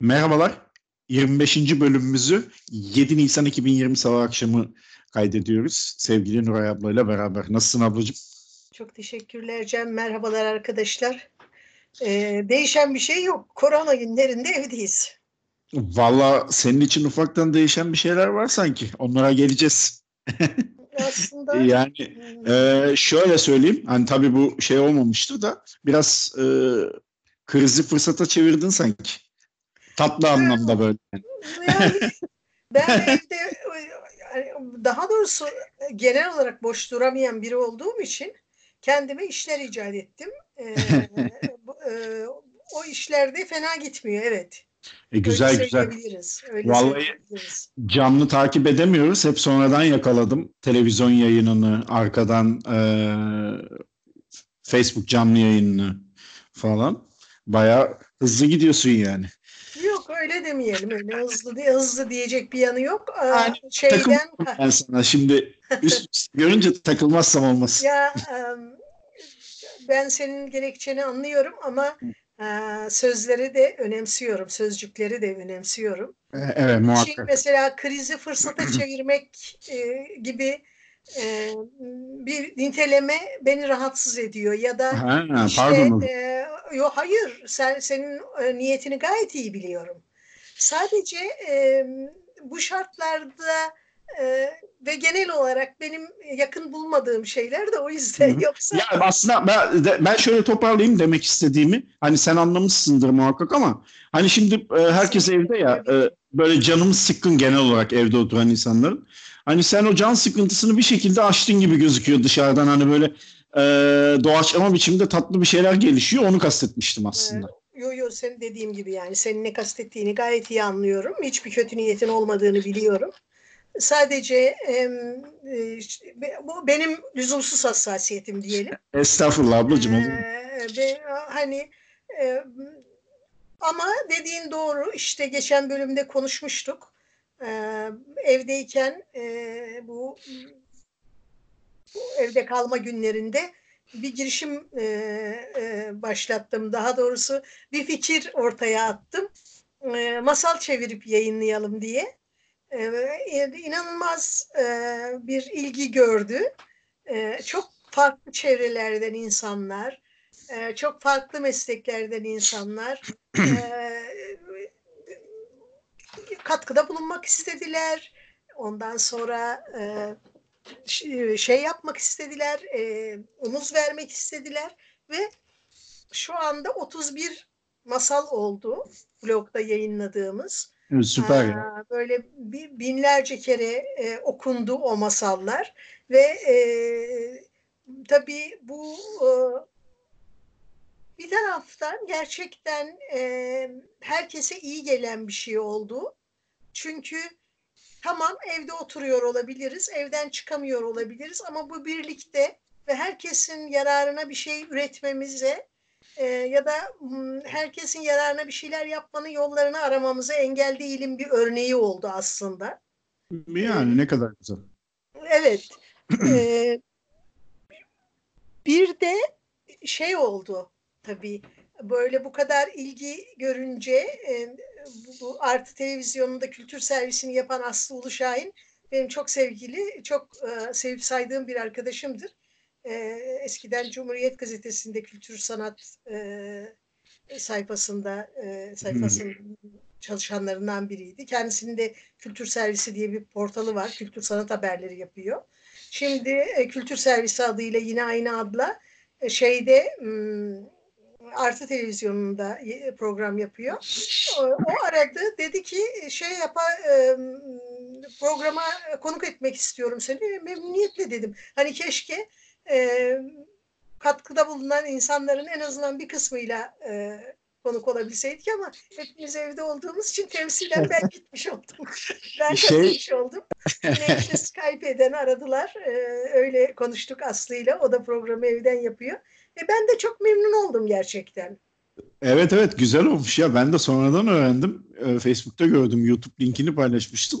Merhabalar. 25. bölümümüzü 7 Nisan 2020 Salı akşamı kaydediyoruz. Sevgili Nuray ablayla beraber. Nasılsın ablacığım? Çok teşekkürler Cem. Merhabalar arkadaşlar. Ee, değişen bir şey yok. Korona günlerinde evdeyiz. Valla senin için ufaktan değişen bir şeyler var sanki. Onlara geleceğiz. Aslında yani e, şöyle söyleyeyim. Hani tabii bu şey olmamıştı da biraz e, krizi fırsata çevirdin sanki. Tatlı anlamda böyle. yani ben evde daha doğrusu genel olarak boş duramayan biri olduğum için kendime işler icat ettim. Ee, e, o işlerde fena gitmiyor evet. E, güzel öyle güzel. Öyle Vallahi canlı takip edemiyoruz. Hep sonradan yakaladım televizyon yayınını, arkadan e, Facebook canlı yayınını falan. Baya hızlı gidiyorsun yani. Öyle demeyelim öyle hızlı diye hızlı diyecek bir yanı yok. Yani, Şeyden ben sana şimdi üst, üst görünce takılmazsam olmaz. Ya ben senin gerekçeni anlıyorum ama sözleri de önemsiyorum, sözcükleri de önemsiyorum. Evet muhakkak. Şimdi mesela krizi fırsata çevirmek gibi bir niteleme beni rahatsız ediyor ya da ha, işte pardon. e, yok hayır sen senin e, niyetini gayet iyi biliyorum. Sadece e, bu şartlarda e, ve genel olarak benim yakın bulmadığım şeyler de o yüzden Hı-hı. yoksa. Ya aslında ben, ben şöyle toparlayayım demek istediğimi. Hani sen anlamışsındır muhakkak ama hani şimdi e, herkes evde ya e, böyle canımız sıkkın genel olarak evde oturan insanların. Hani sen o can sıkıntısını bir şekilde aştın gibi gözüküyor dışarıdan hani böyle e, doğaçlama biçimde tatlı bir şeyler gelişiyor onu kastetmiştim aslında. Evet. Yo yo senin dediğim gibi yani senin ne kastettiğini gayet iyi anlıyorum. Hiçbir kötü niyetin olmadığını biliyorum. Sadece e, bu benim lüzumsuz hassasiyetim diyelim. Estağfurullah ablacığım. Ee, ve hani e, ama dediğin doğru işte geçen bölümde konuşmuştuk. Ee, evdeyken e, bu, bu evde kalma günlerinde bir girişim e, e, başlattım. Daha doğrusu bir fikir ortaya attım. E, masal çevirip yayınlayalım diye. E, inanılmaz e, bir ilgi gördü. E, çok farklı çevrelerden insanlar, e, çok farklı mesleklerden insanlar e, katkıda bulunmak istediler. Ondan sonra e, şey yapmak istediler, e, omuz vermek istediler ve şu anda 31 masal oldu blogda yayınladığımız. Süper. Aa, böyle binlerce kere e, okundu o masallar ve e, tabii bu e, bir taraftan gerçekten e, herkese iyi gelen bir şey oldu. Çünkü tamam evde oturuyor olabiliriz, evden çıkamıyor olabiliriz ama bu birlikte ve herkesin yararına bir şey üretmemize e, ya da m, herkesin yararına bir şeyler yapmanın yollarını aramamıza engel değilim bir örneği oldu aslında. Yani ne kadar güzel. Evet. e, bir de şey oldu tabii böyle bu kadar ilgi görünce e, bu, bu Artı Televizyonu'nda kültür servisini yapan Aslı Uluşahin benim çok sevgili, çok e, sevip saydığım bir arkadaşımdır. E, eskiden Cumhuriyet Gazetesi'nde kültür sanat e, sayfasında e, sayfasının hmm. çalışanlarından biriydi. Kendisinin de kültür servisi diye bir portalı var. Kültür sanat haberleri yapıyor. Şimdi e, kültür servisi adıyla yine aynı adla e, şeyde hmm, Artı Televizyonu'nda program yapıyor. O, o aradı. Dedi ki şey yapa programa konuk etmek istiyorum seni. Memnuniyetle dedim. Hani keşke katkıda bulunan insanların en azından bir kısmıyla konuk olabilseydik ama hepimiz evde olduğumuz için temsilen ben gitmiş oldum. Ben şey... katılmış oldum. Yine işte Skype'den aradılar. öyle konuştuk Aslı ile. O da programı evden yapıyor. E ben de çok memnun oldum gerçekten. Evet evet güzel olmuş ya. Ben de sonradan öğrendim. E, Facebook'ta gördüm. YouTube linkini paylaşmıştım.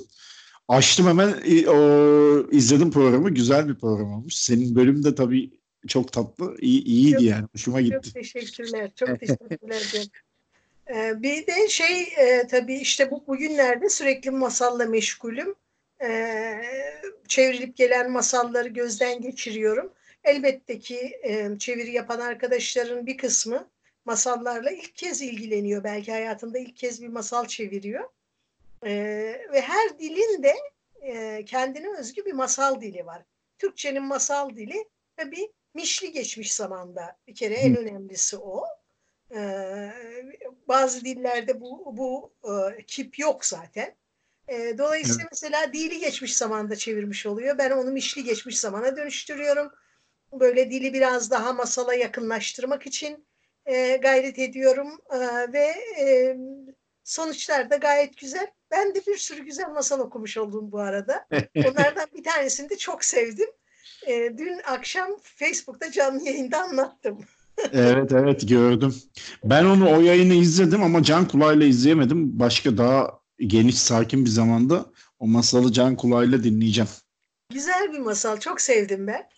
Açtım hemen o izledim programı. Güzel bir program olmuş. Senin bölüm de tabii çok tatlı. İyi, iyiydi çok, yani. Hoşuma gitti. Çok teşekkürler. Çok teşekkürler. Ee, bir de şey e, tabii işte bu bugünlerde sürekli masalla meşgulüm. Ee, çevrilip gelen masalları gözden geçiriyorum. Elbette ki e, çeviri yapan arkadaşların bir kısmı masallarla ilk kez ilgileniyor. Belki hayatında ilk kez bir masal çeviriyor. E, ve her dilin de e, kendine özgü bir masal dili var. Türkçenin masal dili tabii mişli geçmiş zamanda bir kere en önemlisi o. E, bazı dillerde bu, bu e, kip yok zaten. E, dolayısıyla evet. mesela dili geçmiş zamanda çevirmiş oluyor. Ben onu mişli geçmiş zamana dönüştürüyorum. Böyle dili biraz daha masala yakınlaştırmak için e, gayret ediyorum e, ve e, sonuçlar da gayet güzel. Ben de bir sürü güzel masal okumuş oldum bu arada. Onlardan bir tanesini de çok sevdim. E, dün akşam Facebook'ta canlı yayında anlattım. evet evet gördüm. Ben onu o yayını izledim ama can kulağıyla izleyemedim. Başka daha geniş sakin bir zamanda o masalı can kulağıyla dinleyeceğim. Güzel bir masal. Çok sevdim ben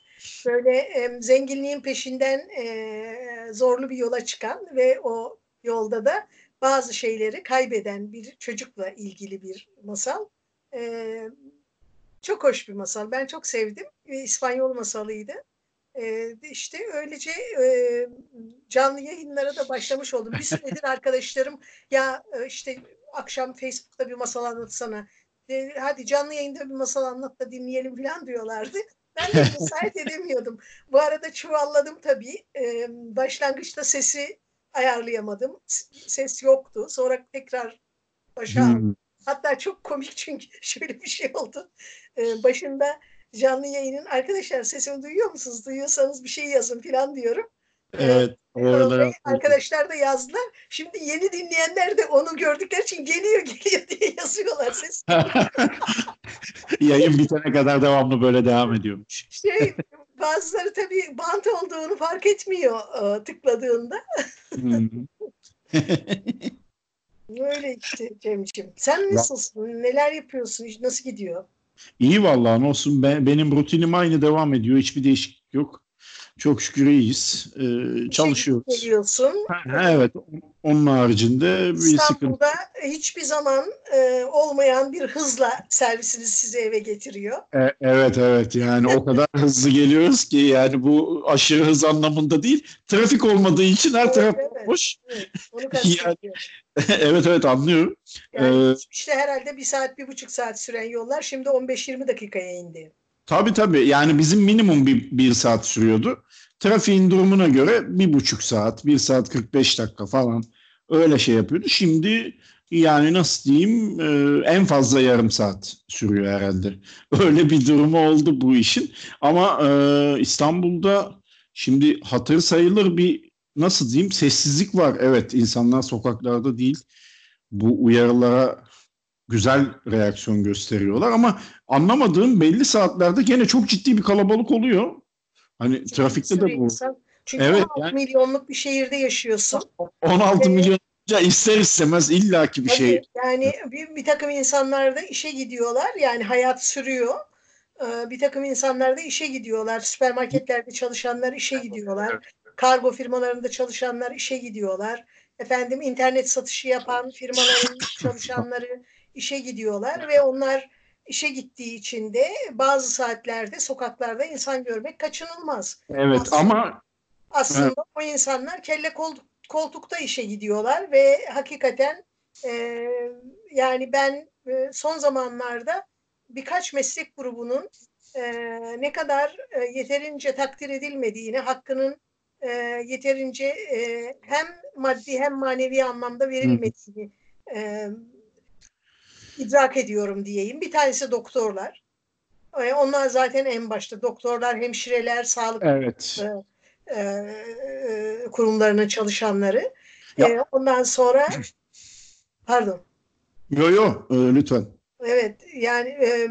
böyle e, zenginliğin peşinden e, zorlu bir yola çıkan ve o yolda da bazı şeyleri kaybeden bir çocukla ilgili bir masal. E, çok hoş bir masal. Ben çok sevdim. E, İspanyol masalıydı. E, işte öylece e, canlı yayınlara da başlamış oldum. Bir süredir arkadaşlarım ya işte akşam Facebook'ta bir masal anlatsana. E, hadi canlı yayında bir masal anlat da dinleyelim falan diyorlardı. Ben de müsait edemiyordum. Bu arada çuvalladım tabii. Ee, başlangıçta sesi ayarlayamadım. Ses yoktu. Sonra tekrar başa hmm. Hatta çok komik çünkü şöyle bir şey oldu. Ee, başında canlı yayının arkadaşlar sesimi duyuyor musunuz? Duyuyorsanız bir şey yazın falan diyorum. Evet. Oralara arkadaşlar da yazdılar. Şimdi yeni dinleyenler de onu gördükleri için geliyor geliyor diye yazıyorlar ses. Yayın bitene kadar devamlı böyle devam ediyormuş. Şey, bazıları tabii bant olduğunu fark etmiyor e, tıkladığında. Böyle işte Cemciğim. Sen nasılsın? Neler yapıyorsun? Nasıl gidiyor? İyi vallahi olsun. Ben, benim rutinim aynı devam ediyor. Hiçbir değişiklik yok. Çok şükür iyiyiz. Ee, çalışıyoruz. Geliyorsun. Ha, evet. Onun haricinde bir İstanbul'da sıkıntı. hiçbir zaman e, olmayan bir hızla servisiniz sizi eve getiriyor. E, evet evet yani o kadar hızlı geliyoruz ki yani bu aşırı hız anlamında değil. Trafik olmadığı için her evet, taraf evet, boş. Evet, onu yani, evet evet anlıyorum. Yani ee, işte herhalde bir saat bir buçuk saat süren yollar şimdi 15-20 dakikaya indi. Tabii tabii. Yani bizim minimum bir, bir saat sürüyordu. Trafiğin durumuna göre bir buçuk saat, bir saat 45 dakika falan öyle şey yapıyordu. Şimdi yani nasıl diyeyim e, en fazla yarım saat sürüyor herhalde. Öyle bir durumu oldu bu işin. Ama e, İstanbul'da şimdi hatır sayılır bir nasıl diyeyim sessizlik var. Evet insanlar sokaklarda değil. Bu uyarılara güzel reaksiyon gösteriyorlar ama anlamadığım belli saatlerde gene çok ciddi bir kalabalık oluyor. Hani Çünkü trafikte de bu. Insan, çünkü evet, 16 yani, milyonluk bir şehirde yaşıyorsun. 16 ee, milyon ister istemez illaki bir şey. Yani bir, bir takım insanlar da işe gidiyorlar. Yani hayat sürüyor. Ee, bir takım insanlar da işe gidiyorlar. Süpermarketlerde çalışanlar işe gidiyorlar. Kargo firmalarında çalışanlar işe gidiyorlar. Efendim internet satışı yapan firmaların çalışanları işe gidiyorlar ve onlar işe gittiği için de bazı saatlerde sokaklarda insan görmek kaçınılmaz. Evet aslında, ama aslında evet. o insanlar kelle koltukta işe gidiyorlar ve hakikaten e, yani ben e, son zamanlarda birkaç meslek grubunun e, ne kadar e, yeterince takdir edilmediğini, hakkının e, yeterince e, hem maddi hem manevi anlamda verilmediğini e, idrak ediyorum diyeyim. Bir tanesi doktorlar. E, onlar zaten en başta doktorlar, hemşireler, sağlık evet. e, e, kurumlarının çalışanları. E, ondan sonra pardon. Yo yo e, lütfen. Evet yani e,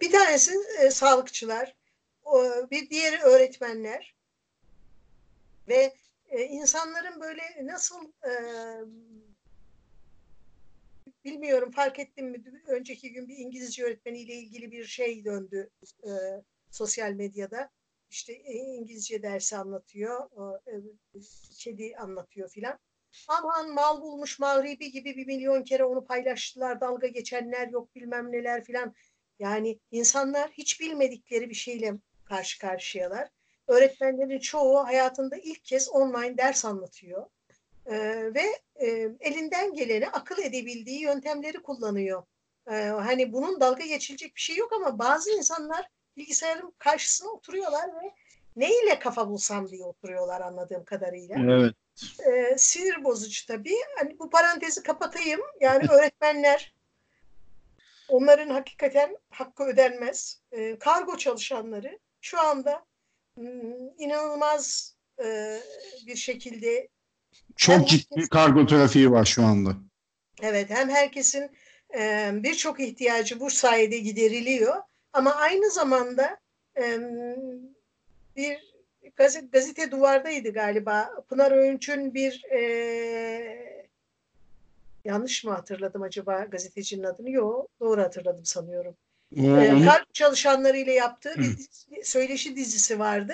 bir tanesi e, sağlıkçılar, o, bir diğeri öğretmenler ve e, insanların böyle nasıl e, bilmiyorum fark ettim mi önceki gün bir İngilizce öğretmeniyle ilgili bir şey döndü e, sosyal medyada. İşte e, İngilizce dersi anlatıyor, e, kedi anlatıyor filan. aman mal bulmuş mağribi gibi bir milyon kere onu paylaştılar. Dalga geçenler yok bilmem neler filan. Yani insanlar hiç bilmedikleri bir şeyle karşı karşıyalar. Öğretmenlerin çoğu hayatında ilk kez online ders anlatıyor. Ee, ve e, elinden geleni akıl edebildiği yöntemleri kullanıyor. Ee, hani bunun dalga geçilecek bir şey yok ama bazı insanlar bilgisayarın karşısına oturuyorlar ve neyle kafa bulsam diye oturuyorlar anladığım kadarıyla. Evet. Ee, sinir bozucu tabii. Hani bu parantezi kapatayım. Yani öğretmenler onların hakikaten hakkı ödenmez. Ee, kargo çalışanları şu anda hmm, inanılmaz e, bir şekilde Çok Hem ciddi herkes- kargo trafiği var şu anda. Evet, hem herkesin e, birçok ihtiyacı bu sayede gideriliyor ama aynı zamanda e, bir gazete, gazete duvardaydı galiba. Pınar Öğünç'ün bir e, yanlış mı hatırladım acaba gazetecinin adını? Yok, doğru hatırladım sanıyorum. O, E, onu- kalp çalışanlarıyla yaptığı bir dizi- söyleşi dizisi vardı.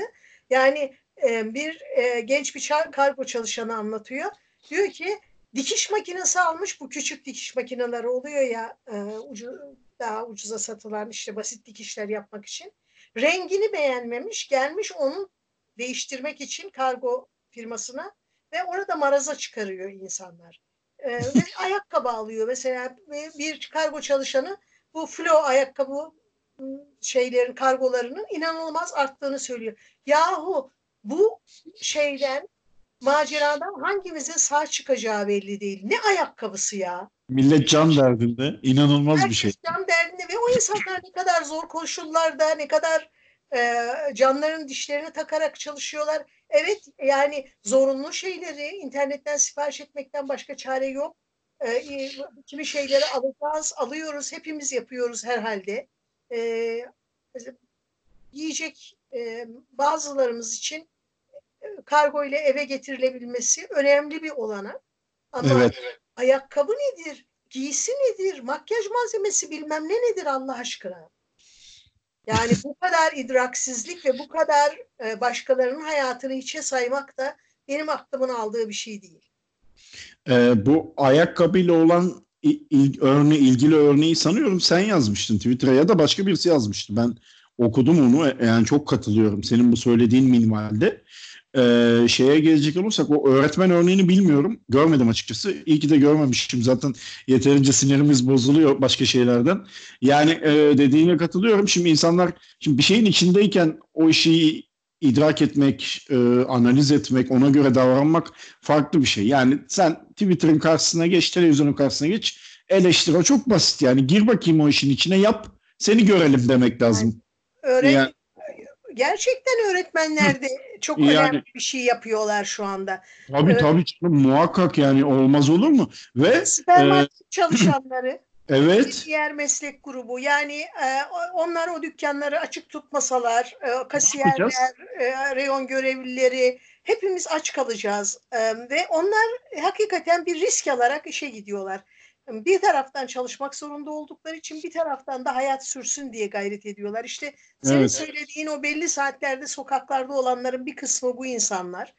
Yani e, bir e, genç bir kargo çalışanı anlatıyor. Diyor ki dikiş makinesi almış bu küçük dikiş makineleri oluyor ya e, ucu, daha ucuza satılan işte basit dikişler yapmak için. Rengini beğenmemiş gelmiş onu değiştirmek için kargo firmasına ve orada maraza çıkarıyor insanlar. E, ve ayakkabı alıyor mesela bir kargo çalışanı bu flo ayakkabı şeylerin kargolarının inanılmaz arttığını söylüyor. Yahu bu şeyden maceradan hangimizin sağ çıkacağı belli değil. Ne ayakkabısı ya? millet can derdinde. İnanılmaz bir Herkes şey. can derdinde ve o insanlar ne kadar zor koşullarda, ne kadar e, canların dişlerini takarak çalışıyorlar. Evet yani zorunlu şeyleri internetten sipariş etmekten başka çare yok. E, kimi şeyleri alacağız, alıyoruz, hepimiz yapıyoruz herhalde. E, yiyecek e, bazılarımız için kargo ile eve getirilebilmesi önemli bir olanak. Ama Evet. ayakkabı nedir? Giysi nedir? Makyaj malzemesi bilmem ne nedir Allah aşkına? Yani bu kadar idraksizlik ve bu kadar e, başkalarının hayatını hiçe saymak da benim aklımın aldığı bir şey değil. Ee, bu ayakkabıyla olan il, il- örne ilgili örneği sanıyorum sen yazmıştın Twitter'a ya da başka birisi yazmıştı. Ben okudum onu. E, Yani çok katılıyorum senin bu söylediğin minvalde. Ee, şeye gelecek olursak o öğretmen örneğini bilmiyorum. Görmedim açıkçası. İyi ki de görmemişim. Zaten yeterince sinirimiz bozuluyor başka şeylerden. Yani e, dediğine katılıyorum. Şimdi insanlar şimdi bir şeyin içindeyken o işi idrak etmek, e, analiz etmek, ona göre davranmak farklı bir şey. Yani sen Twitter'ın karşısına geç, televizyonun karşısına geç, eleştir. O çok basit yani. Gir bakayım o işin içine yap, seni görelim demek lazım. Öğret Yani- Gerçekten öğretmenler de çok Yani- önemli bir şey yapıyorlar şu anda. Tabii Evet. tabii canım, muhakkak yani olmaz olur mu? Ve Süpermarket çalışanları evet, diğer meslek grubu yani e, onlar o dükkanları açık tutmasalar e, kasiyerler, e, reyon görevlileri hepimiz aç kalacağız E, ve onlar hakikaten bir risk alarak işe gidiyorlar. Bir taraftan çalışmak zorunda oldukları için bir taraftan da hayat sürsün diye gayret ediyorlar. İşte senin Evet. söylediğin o belli saatlerde sokaklarda olanların bir kısmı bu insanlar.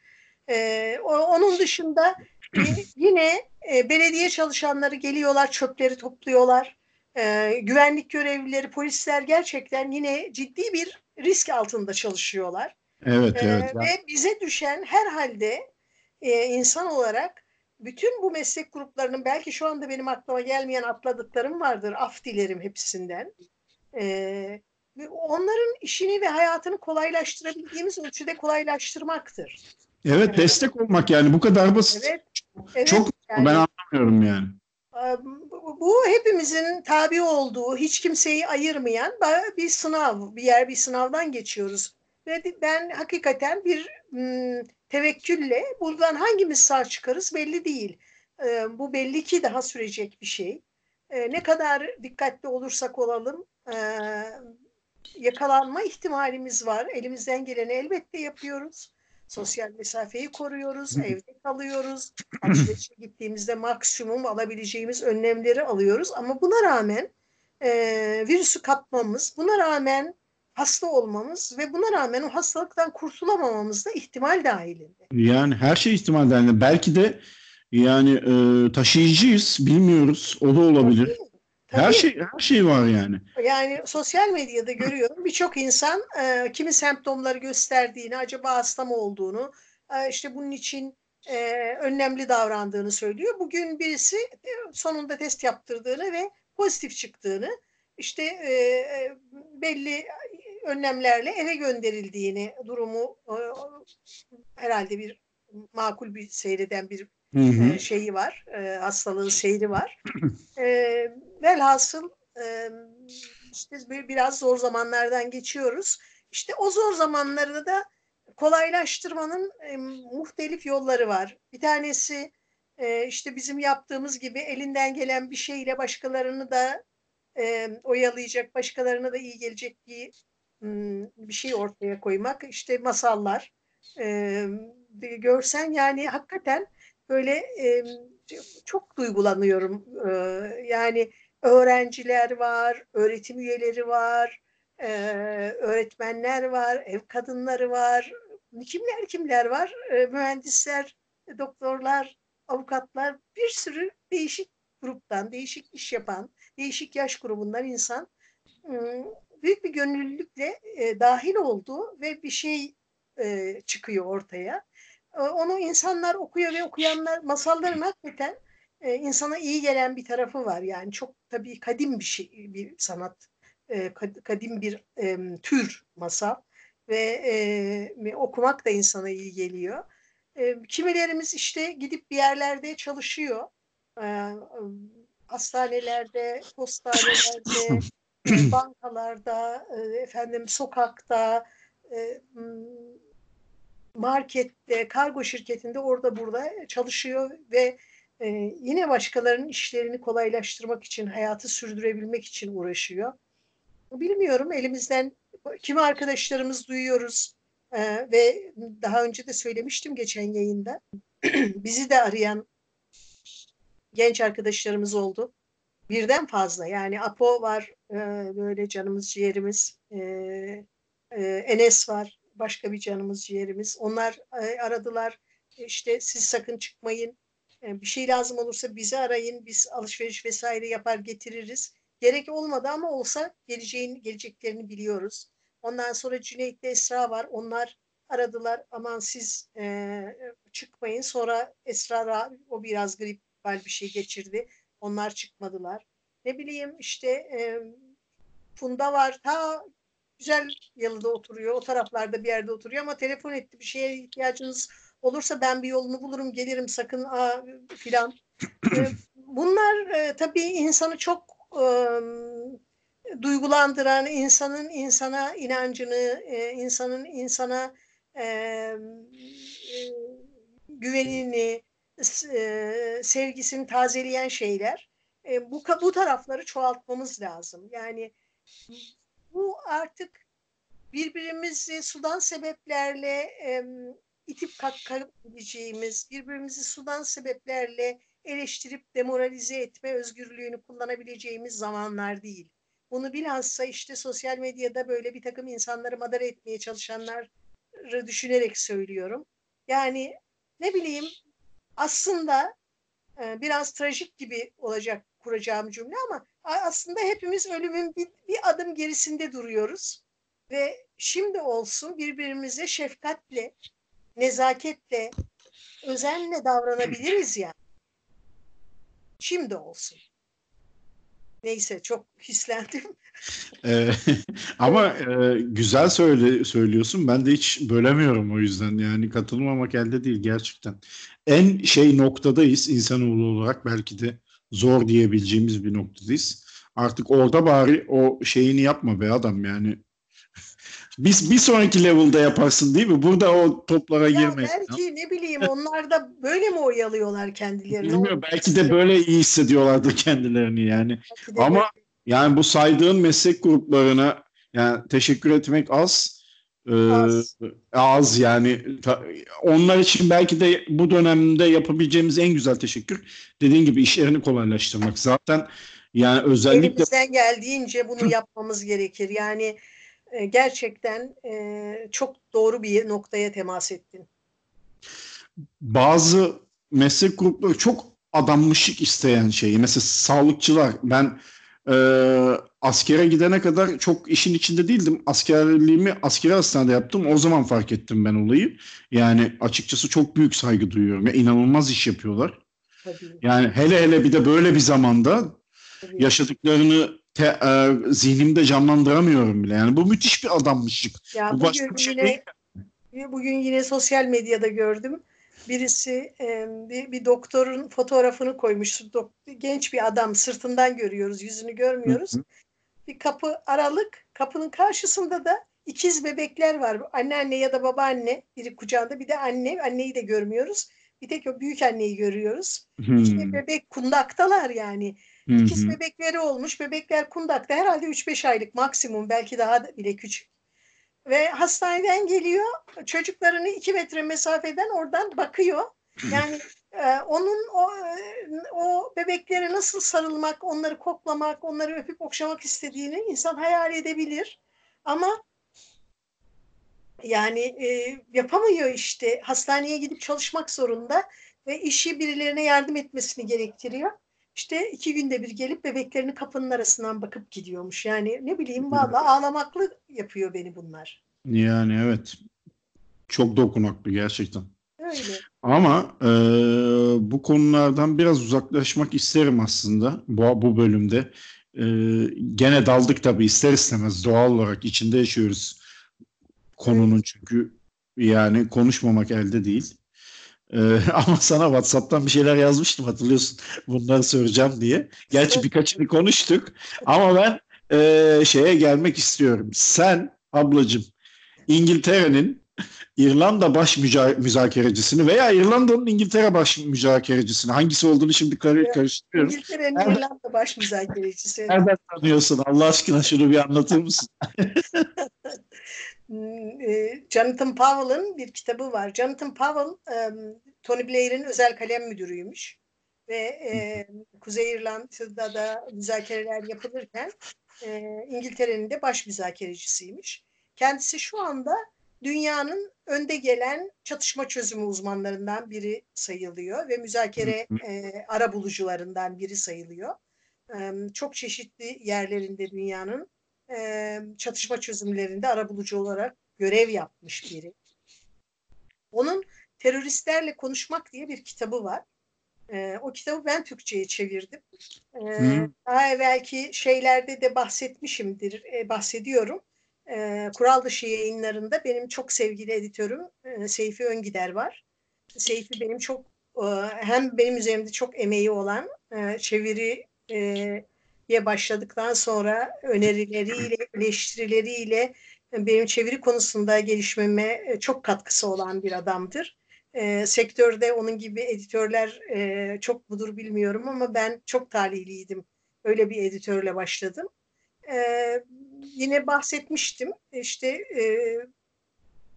E, o- onun dışında e, yine e, belediye çalışanları geliyorlar, çöpleri topluyorlar. E, güvenlik görevlileri, polisler gerçekten yine ciddi bir risk altında çalışıyorlar. evet, E, evet. Ve bize düşen herhalde e, insan olarak bütün bu meslek gruplarının belki şu anda benim aklıma gelmeyen atladıklarım vardır. Af dilerim hepsinden. E, ve onların işini ve hayatını kolaylaştırabildiğimiz ölçüde kolaylaştırmaktır. Evet, destek olmak yani bu kadar basit. Evet. evet Çok yani- ben anlamıyorum yani. bu, bu hepimizin tabi olduğu, hiç kimseyi ayırmayan bir sınav, bir yer bir sınavdan geçiyoruz. Ve ben hakikaten bir m, tevekkülle buradan hangimiz sağ çıkarız belli değil. E, bu belli ki daha sürecek bir şey. E, ne kadar dikkatli olursak olalım e, yakalanma ihtimalimiz var. Elimizden geleni elbette yapıyoruz. Sosyal mesafeyi koruyoruz, evde kalıyoruz. Alışverişe gittiğimizde maksimum alabileceğimiz önlemleri alıyoruz. Ama buna rağmen e, virüsü kapmamız, buna rağmen hasta olmamız ve buna rağmen o hastalıktan kurtulamamamız da ihtimal dahilinde. Yani her şey ihtimal dahilinde. Belki de Yani e, taşıyıcıyız, bilmiyoruz. O da olabilir. Tabii. Her şey her şey var yani. Yani sosyal medyada görüyorum birçok insan e, kimi semptomları gösterdiğini, acaba hasta mı olduğunu, e, işte bunun için e, önlemli davrandığını söylüyor. Bugün birisi e, sonunda test yaptırdığını ve pozitif çıktığını, işte e, e belli önlemlerle eve gönderildiğini, durumu e, herhalde bir makul bir seyreden bir hı hı. E, şeyi var, e, hastalığı seyri var. E, velhasıl e, işte biraz zor zamanlardan geçiyoruz. İşte o zor zamanlarda da kolaylaştırmanın e, muhtelif yolları var. Bir tanesi e, işte bizim yaptığımız gibi elinden gelen bir şeyle başkalarını da e, oyalayacak, başkalarına da iyi gelecek bir bir şey ortaya koymak. İşte masallar. E, görsen yani hakikaten böyle e, çok duygulanıyorum. E, yani öğrenciler var, öğretim üyeleri var, e, öğretmenler var, ev kadınları var, kimler kimler var, e, mühendisler, doktorlar, avukatlar, bir sürü değişik gruptan, değişik iş yapan, değişik yaş grubundan insan büyük bir gönüllülükle e, dahil oldu ve bir şey e, çıkıyor ortaya. E, onu insanlar okuyor ve okuyanlar masalların hakikaten e, insana iyi gelen bir tarafı var. Yani çok tabii kadim bir şey, bir sanat, e, kadim bir e, tür masal ve e, okumak da insana iyi geliyor. E, kimilerimiz işte gidip bir yerlerde çalışıyor. E, hastanelerde, postanelerde, bankalarda, efendim sokakta, markette, kargo şirketinde orada burada çalışıyor ve yine başkalarının işlerini kolaylaştırmak için, hayatı sürdürebilmek için uğraşıyor. Bilmiyorum elimizden kimi arkadaşlarımız duyuyoruz ve daha önce de söylemiştim geçen yayında. Bizi de arayan genç arkadaşlarımız oldu birden fazla yani Apo var e, böyle canımız ciğerimiz e, e, Enes var başka bir canımız ciğerimiz. Onlar e, aradılar. İşte siz sakın çıkmayın. E, bir şey lazım olursa bizi arayın. Biz alışveriş vesaire yapar getiririz. Gerek olmadı ama olsa geleceğin geleceklerini biliyoruz. Ondan sonra Cüneyt Esra var. Onlar aradılar. Aman siz çıkmayın. Sonra Esra o biraz grip bir şey geçirdi. Onlar çıkmadılar. Ne bileyim işte e, Funda var. Ta güzel yalıda oturuyor. O taraflarda bir yerde oturuyor ama telefon etti. Bir şeye ihtiyacınız olursa ben bir yolunu bulurum gelirim sakın a, filan. E, bunlar e, tabii insanı çok e, duygulandıran, insanın insana inancını, e, insanın insana e, e, güvenini, e, sevgisini tazeleyen şeyler. E, bu bu tarafları çoğaltmamız lazım. Yani bu artık birbirimizi sudan sebeplerle e, itip kalkabileceğimiz, birbirimizi sudan sebeplerle eleştirip demoralize etme özgürlüğünü kullanabileceğimiz zamanlar değil. Bunu bilhassa işte sosyal medyada böyle bir takım insanları madara etmeye çalışanları düşünerek söylüyorum. Yani ne bileyim aslında e, biraz trajik gibi olacak kuracağım cümle ama aslında hepimiz ölümün bir, bir adım gerisinde duruyoruz ve şimdi olsun birbirimize şefkatle, nezaketle, özenle davranabiliriz yani. Şimdi olsun. Neyse çok hislendim. ee, ama e, güzel söyle, söylüyorsun. Ben de hiç bölemiyorum o yüzden. Yani katılmamak elde değil gerçekten. En şey noktadayız insanoğlu olarak belki de zor diyebileceğimiz bir noktadayız. Artık orada bari o şeyini yapma be adam yani. Biz bir sonraki level'da yaparsın değil mi? Burada o toplara ya girmeyin. Belki ya. ne bileyim onlar da böyle mi oyalıyorlar kendilerini? Bilmiyorum belki de böyle iyi hissediyorlardır kendilerini yani. Ama yani bu saydığın meslek gruplarına yani teşekkür etmek az. Ee, az. az yani ta, onlar için belki de bu dönemde yapabileceğimiz en güzel teşekkür dediğin gibi işlerini kolaylaştırmak. Zaten yani özellikle elimizden geldiğince bunu yapmamız gerekir. Yani e, gerçekten e, çok doğru bir noktaya temas ettin. Bazı meslek grupları çok adanmışlık isteyen şey. Mesela sağlıkçılar. Ben e, askere gidene kadar çok işin içinde değildim. Askerliğimi askeri hastanede yaptım. O zaman fark ettim ben olayı. Yani açıkçası çok büyük saygı duyuyorum. Ya, inanılmaz iş yapıyorlar. Tabii. Yani hele hele bir de böyle bir zamanda Tabii. yaşadıklarını te, e, zihnimde canlandıramıyorum bile. Yani bu müthiş bir adammışlık. Ya bu başka bir şey yine, değil. Bugün yine sosyal medyada gördüm. Birisi e, bir, bir doktorun fotoğrafını koymuş. Dok, genç bir adam sırtından görüyoruz, yüzünü görmüyoruz. Hı hı. Bir kapı aralık, kapının karşısında da ikiz bebekler var. Anneanne ya da babaanne biri kucağında bir de anne. Anneyi de görmüyoruz. Bir tek o büyük anneyi görüyoruz. Hmm. İşte bebek kundaktalar yani. Hmm. İkiz bebekleri olmuş. Bebekler kundakta herhalde 3-5 aylık maksimum belki daha bile küçük. Ve hastaneden geliyor çocuklarını 2 metre mesafeden oradan bakıyor. Yani e, onun nasıl sarılmak, onları koklamak, onları öpüp okşamak istediğini insan hayal edebilir. Ama yani e, yapamıyor işte. Hastaneye gidip çalışmak zorunda ve işi birilerine yardım etmesini gerektiriyor. İşte iki günde bir gelip bebeklerini kapının arasından bakıp gidiyormuş. Yani ne bileyim valla ağlamaklı yapıyor beni bunlar. Yani evet. Çok dokunaklı gerçekten. Öyle. Ama e, bu konulardan biraz uzaklaşmak isterim aslında bu, bu bölümde. E, gene daldık tabii ister istemez doğal olarak içinde yaşıyoruz konunun çünkü yani konuşmamak elde değil. Ee, ama sana WhatsApp'tan bir şeyler yazmıştım hatırlıyorsun. Bunları soracağım diye. Gerçi birkaçını konuştuk ama ben e, şeye gelmek istiyorum. Sen ablacığım İngiltere'nin İrlanda baş müca- müzakerecisini veya İrlanda'nın İngiltere baş müzakerecisini hangisi olduğunu şimdi kar- karıştırıyorum. İngiltere'nin Nereden, İrlanda baş müzakerecisi. Nereden tanıyorsun? Allah aşkına şunu bir anlatır mısın? Hmm, e, Jonathan Powell'ın bir kitabı var. Jonathan Powell Tony Blair'in özel kalem müdürüymüş ve e, Kuzey İrlanda'da da müzakereler yapılırken e, İngiltere'nin de baş müzakerecisiymiş. Kendisi şu anda dünyanın önde gelen çatışma çözümü uzmanlarından biri sayılıyor ve müzakere e, ara bulucularından biri sayılıyor. E, çok çeşitli yerlerinde dünyanın e, çatışma çözümlerinde arabulucu olarak görev yapmış biri. Onun teröristlerle konuşmak diye bir kitabı var. E, o kitabı ben Türkçe'ye çevirdim. E, daha evvelki şeylerde de bahsetmişimdir, e, bahsediyorum. E, Kural dışı yayınlarında benim çok sevgili editörüm e, Seyfi Öngider var. Seyfi benim çok e, hem benim üzerimde çok emeği olan e, çeviri e, ye başladıktan sonra önerileriyle, eleştirileriyle benim çeviri konusunda gelişmeme e, çok katkısı olan bir adamdır. E, sektörde onun gibi editörler e, çok budur bilmiyorum ama ben çok talihliydim. Öyle bir editörle başladım. E, yine bahsetmiştim. İşte e,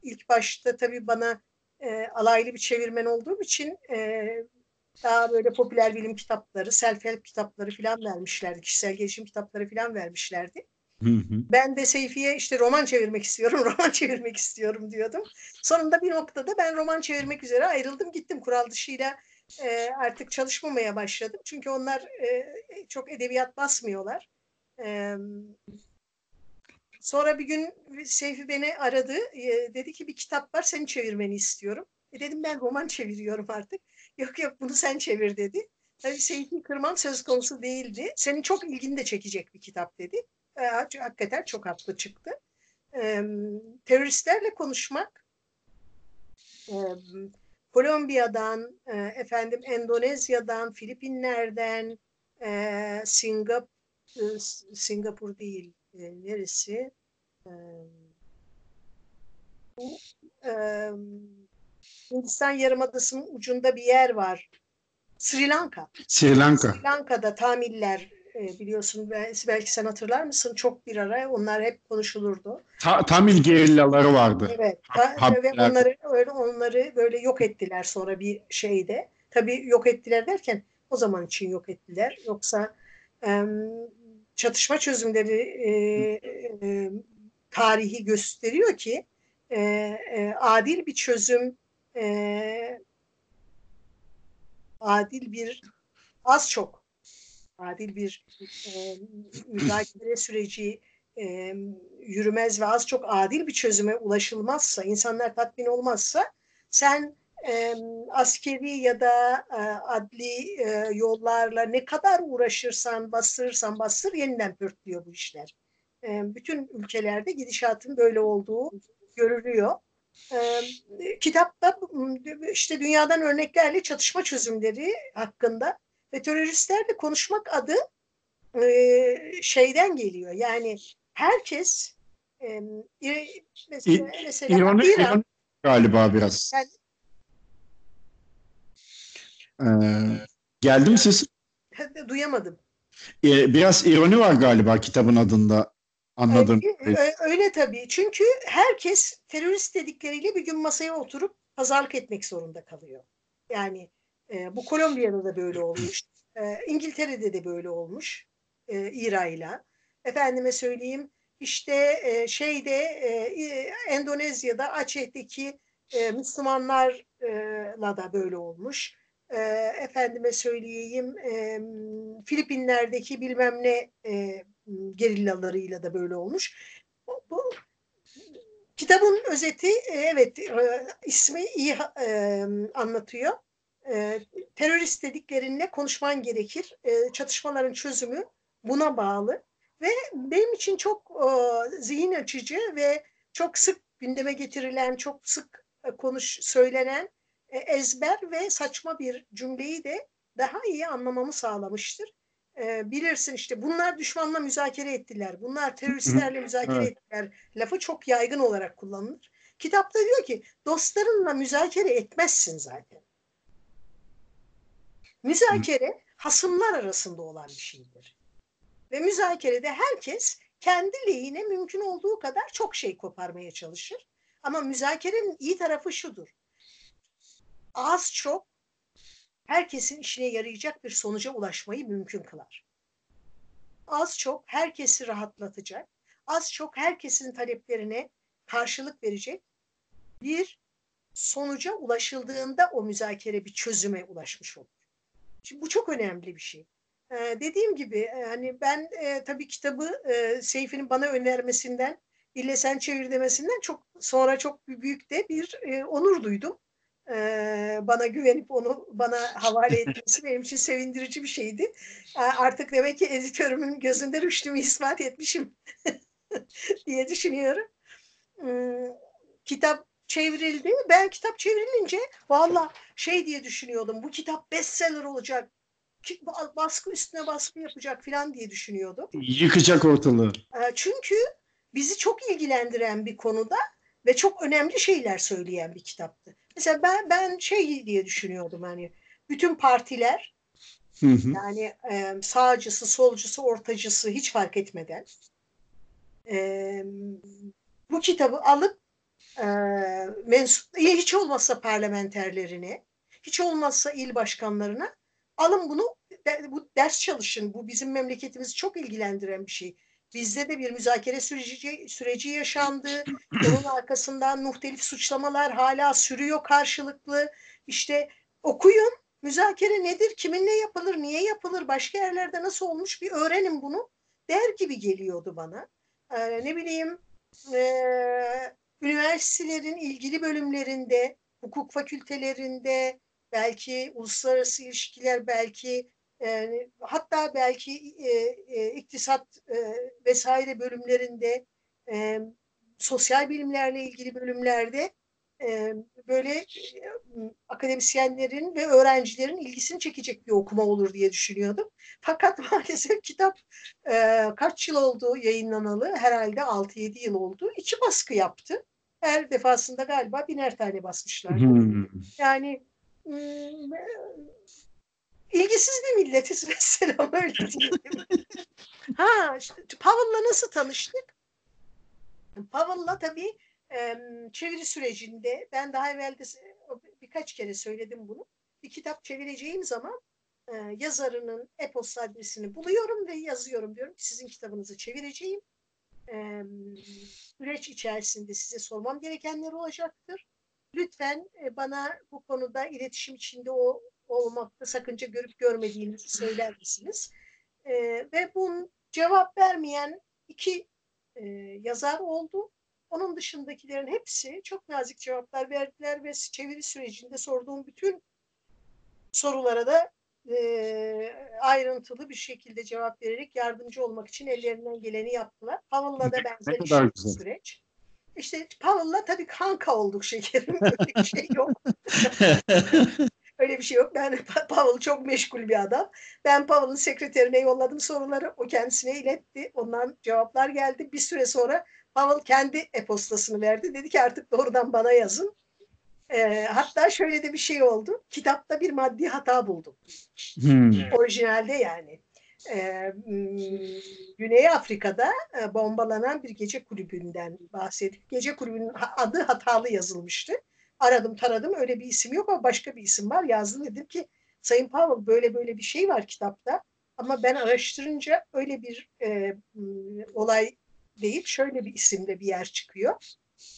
ilk başta tabii bana e, alaylı bir çevirmen olduğum için e, daha böyle popüler bilim kitapları, self-help kitapları falan vermişlerdi. Kişisel gelişim kitapları falan vermişlerdi. Hı hı. Ben de Seyfi'ye işte roman çevirmek istiyorum, roman çevirmek istiyorum diyordum. Sonunda bir noktada ben roman çevirmek üzere ayrıldım. Gittim kural dışıyla e, artık çalışmamaya başladım. Çünkü onlar e, çok edebiyat basmıyorlar. Sonra bir gün Seyfi beni aradı. E, dedi ki bir kitap var seni çevirmeni istiyorum. E dedim ben roman çeviriyorum artık. Yok yok bunu sen çevir dedi. Tabii Seyfi kırmam söz konusu değildi. Senin çok ilgini de çekecek bir kitap dedi. E, hakikaten çok haklı çıktı. E, teröristlerle konuşmak e, Kolombiya'dan, e, efendim Endonezya'dan, Filipinler'den, e, Singap e, Singapur değil, e, neresi? E, e, Hindistan Yarımadası'nın ucunda bir yer var. Sri Lanka. Sri Lanka. Sri Lanka'da Tamiller e, biliyorsun belki sen hatırlar mısın çok bir ara onlar hep konuşulurdu. Ta, Tamil gerillaları vardı. Evet. Ta, ve onları öyle onları böyle yok ettiler sonra bir şeyde. Tabii yok ettiler derken o zaman için yok ettiler. Yoksa e, çatışma çözümleri e, e, tarihi gösteriyor ki e, e, adil bir çözüm e, adil bir az çok adil bir e, müzakere süreci e, yürümez ve az çok adil bir çözüme ulaşılmazsa, insanlar tatmin olmazsa sen e, askeri ya da e, adli e, yollarla ne kadar uğraşırsan, bastırırsan bastır yeniden pörtlüyor bu işler. E, bütün ülkelerde gidişatın böyle olduğu görülüyor. E, kitapta işte dünyadan örneklerle çatışma çözümleri hakkında ve teröristlerle konuşmak adı e, şeyden geliyor. Yani herkes e, mesela, mesela İroni, İran, İran galiba biraz. Yani, ee, geldi mi ses? Duyamadım. Ee, biraz ironi var galiba kitabın adında. Anladım. Öyle, öyle tabii. Çünkü herkes terörist dedikleriyle bir gün masaya oturup pazarlık etmek zorunda kalıyor. Yani e, bu Kolombiya'da da böyle olmuş. E, İngiltere'de de böyle olmuş. E, İra'yla. Efendime söyleyeyim işte e, şeyde e, Endonezya'da Aceh'teki e, Müslümanlarla da böyle olmuş. E, efendime söyleyeyim e, Filipinler'deki bilmem ne e, gerillalarıyla da böyle olmuş. Bu, bu kitabın özeti e, evet e, ismi iyi e, anlatıyor. E, terörist dediklerinle konuşman gerekir. E, çatışmaların çözümü buna bağlı. Ve benim için çok e, zihin açıcı ve çok sık gündeme getirilen, çok sık e, konuş söylenen ezber ve saçma bir cümleyi de daha iyi anlamamı sağlamıştır. E, bilirsin işte bunlar düşmanla müzakere ettiler, bunlar teröristlerle müzakere evet. ettiler. Lafı çok yaygın olarak kullanılır. Kitapta diyor ki dostlarınla müzakere etmezsin zaten. Müzakere hasımlar arasında olan bir şeydir. Ve müzakerede herkes kendi lehine mümkün olduğu kadar çok şey koparmaya çalışır. Ama müzakerenin iyi tarafı şudur. Az çok herkesin işine yarayacak bir sonuca ulaşmayı mümkün kılar. Az çok herkesi rahatlatacak, az çok herkesin taleplerine karşılık verecek bir sonuca ulaşıldığında o müzakere bir çözüme ulaşmış olur. Şimdi bu çok önemli bir şey. Ee, dediğim gibi hani ben e, tabii kitabı e, Seyfi'nin bana önermesinden İlle sen çevir demesinden çok sonra çok büyük de bir e, onur duydum. E, bana güvenip onu bana havale etmesi benim için sevindirici bir şeydi. Artık demek ki editörümün gözünde rüştümü ispat etmişim diye düşünüyorum. Kitap çevrildi. Ben kitap çevrilince valla şey diye düşünüyordum. Bu kitap bestseller olacak baskı üstüne baskı yapacak falan diye düşünüyordum. Yıkacak ortalığı. Çünkü bizi çok ilgilendiren bir konuda ve çok önemli şeyler söyleyen bir kitaptı. Mesela ben ben şey diye düşünüyordum hani bütün partiler hı hı. yani e, sağcısı, solcusu, ortacısı hiç fark etmeden e, bu kitabı alıp e, mensup, hiç olmazsa parlamenterlerine, hiç olmazsa il başkanlarına alın bunu bu ders çalışın. Bu bizim memleketimizi çok ilgilendiren bir şey. Bizde de bir müzakere süreci, süreci yaşandı. Onun arkasından muhtelif suçlamalar hala sürüyor karşılıklı. İşte okuyun. Müzakere nedir? Kiminle yapılır? Niye yapılır? Başka yerlerde nasıl olmuş? Bir öğrenin bunu. Der gibi geliyordu bana. Ee, ne bileyim e, üniversitelerin ilgili bölümlerinde, hukuk fakültelerinde, belki uluslararası ilişkiler, belki hatta belki e, e, iktisat e, vesaire bölümlerinde e, sosyal bilimlerle ilgili bölümlerde e, böyle e, akademisyenlerin ve öğrencilerin ilgisini çekecek bir okuma olur diye düşünüyordum. Fakat maalesef kitap e, kaç yıl oldu yayınlanalı? Herhalde 6-7 yıl oldu. İki baskı yaptı. Her defasında galiba biner tane basmışlar. Hmm. Yani hmm, ilgisiz bir milletiz mesela öyle diyelim. ha, işte, Powell'la nasıl tanıştık? Powell'la tabii çeviri sürecinde ben daha evvel de birkaç kere söyledim bunu. Bir kitap çevireceğim zaman yazarının e-posta adresini buluyorum ve yazıyorum diyorum ki sizin kitabınızı çevireceğim. Süreç içerisinde size sormam gerekenler olacaktır. Lütfen e, bana bu konuda iletişim içinde o olmakta sakınca görüp görmediğinizi söyler misiniz? E, ve bunun cevap vermeyen iki e, yazar oldu. Onun dışındakilerin hepsi çok nazik cevaplar verdiler ve çeviri sürecinde sorduğum bütün sorulara da e, ayrıntılı bir şekilde cevap vererek yardımcı olmak için ellerinden geleni yaptılar. Pavel'la da benzer bir süreç. İşte Pavel'la tabii kanka olduk şekerim. Öyle bir şey yok. Öyle bir şey yok. Ben Pavel çok meşgul bir adam. Ben Pavel'ın sekreterine yolladım soruları. O kendisine iletti. Ondan cevaplar geldi. Bir süre sonra Pavel kendi e-postasını verdi. Dedi ki artık doğrudan bana yazın. E, hatta şöyle de bir şey oldu. Kitapta bir maddi hata buldum. Hmm. Orijinalde yani. E, Güney Afrika'da e, bombalanan bir gece kulübünden bahsedip gece kulübünün adı hatalı yazılmıştı. Aradım taradım öyle bir isim yok ama başka bir isim var. Yazdım dedim ki Sayın Pavel böyle böyle bir şey var kitapta. Ama ben araştırınca öyle bir e, olay değil şöyle bir isimde bir yer çıkıyor.